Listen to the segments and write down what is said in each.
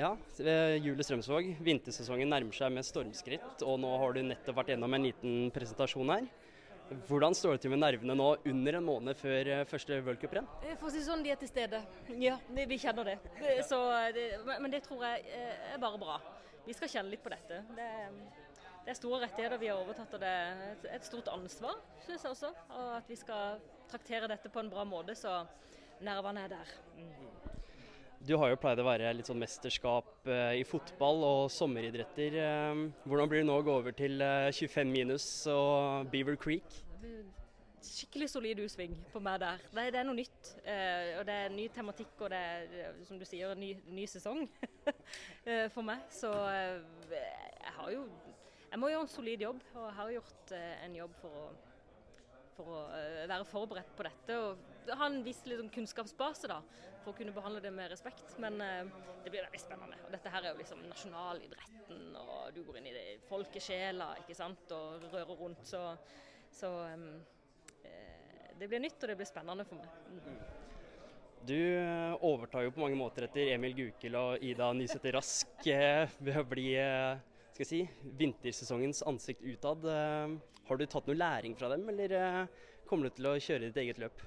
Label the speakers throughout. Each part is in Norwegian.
Speaker 1: Ja, Julie Strømsvåg. Vintersesongen nærmer seg med stormskritt, og nå har du nettopp vært gjennom en liten presentasjon her. Hvordan står det til med nervene nå under en måned før eh, første v-cuprenn?
Speaker 2: Eh, for å si sånn, de er til stede. Ja, vi kjenner det. Så, det men det tror jeg eh, er bare bra. Vi skal kjenne litt på dette. Det, det er store rettigheter vi har overtatt, og det er et stort ansvar, syns jeg også. Og at vi skal traktere dette på en bra måte, så nervene er der. Mm.
Speaker 1: Du har jo pleid å være litt sånn mesterskap eh, i fotball og sommeridretter. Eh, hvordan blir det nå å gå over til 25 eh, minus og Beaver Creek?
Speaker 2: Skikkelig solid U-sving på meg der. Det, er noe nytt. og Det er ny tematikk og det er som du sier, ny, ny sesong for meg. Så jeg har jo Jeg må gjøre en solid jobb, og jeg har gjort en jobb for å for å uh, være forberedt på dette og ha en viss liksom, kunnskapsbase da, for å kunne behandle det med respekt. Men uh, det blir veldig spennende. Og dette her er jo liksom nasjonalidretten, og du går inn i det folkesjela ikke sant, og rører rundt. Så, så um, det blir nytt, og det blir spennende for meg. Mm.
Speaker 1: Du overtar jo på mange måter etter Emil Gukild og Ida Nysæter Rask ved å bli skal jeg si, vintersesongens ansikt utad. Eh, har du tatt noe læring fra dem, eller eh, kommer du til å kjøre ditt eget løp?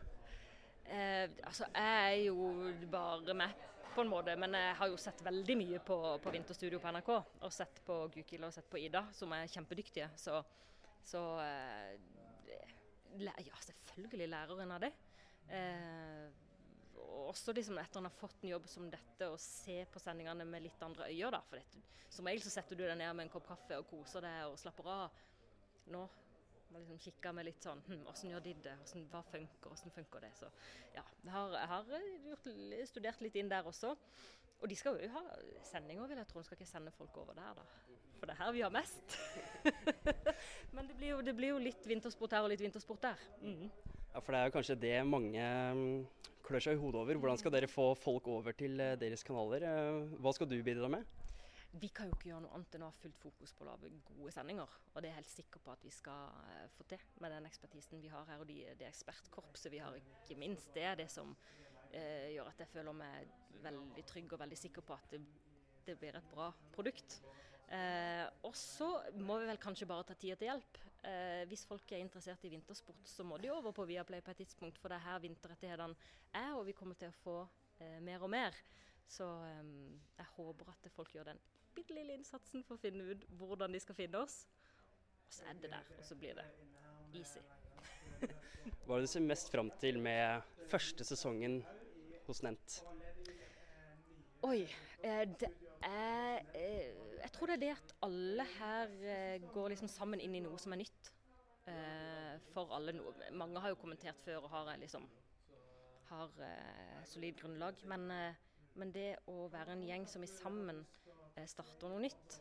Speaker 2: Eh, altså, Jeg er jo bare med, på en måte, men jeg har jo sett veldig mye på, på Vinterstudio på NRK. Og sett på Gukild og sett på Ida, som er kjempedyktige. Så, så eh, ja, selvfølgelig lærer en av det. Eh, også liksom etter han har fått en jobb som dette, å se på sendingene med litt andre øyne. da, for det, Som regel så setter du deg ned med en kopp kaffe og koser deg og slapper av. Nå må liksom kikke med litt sånn hm, Hvordan gjør de det? Hvordan, hva funker? Hvordan funker det? Så ja, jeg har, har eh, gjort, studert litt inn der også. Og de skal jo ha sendinger, vil jeg tro. De skal ikke sende folk over der, da. For det er her vi har mest. Men det blir, jo, det blir, jo, litt vintersport her og litt vintersport der. Mm.
Speaker 1: Ja, for det er jo kanskje det mange klør seg i hodet over. Hvordan skal dere få folk over til eh, deres kanaler? Eh, hva skal du bidra med?
Speaker 2: Vi kan jo ikke gjøre noe annet enn å ha fullt fokus på å lage gode sendinger. Og det er jeg helt sikker på at vi skal eh, få til med den ekspertisen vi har her. Og de, det ekspertkorpset vi har, ikke minst. Det er det som eh, gjør at jeg føler meg veldig trygg og veldig sikker på at det, det blir et bra produkt. Eh, og så må vi vel kanskje bare ta tida til hjelp. Eh, hvis folk er interessert i vintersport, så må de over på Viaplay på et tidspunkt, for det er her vinterrettighetene er, og vi kommer til å få eh, mer og mer. Så eh, jeg håper at folk gjør den bitte lille innsatsen for å finne ut hvordan de skal finne oss. Og så er det der, og så blir det easy.
Speaker 1: Hva er det du ser mest fram til med første sesongen hos Nent?
Speaker 2: Oi. Eh, det er eh, Jeg tror det er det at alle her eh, går liksom sammen inn i noe som er nytt. For alle. Mange har jo kommentert før og har liksom har solid grunnlag. Men, men det å være en gjeng som i sammen starter noe nytt,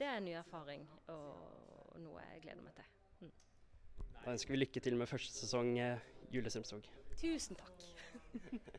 Speaker 2: det er en ny erfaring og noe jeg gleder meg til. Mm.
Speaker 1: Da ønsker vi lykke til med første sesong, Julie Strømsvåg.
Speaker 2: Tusen takk.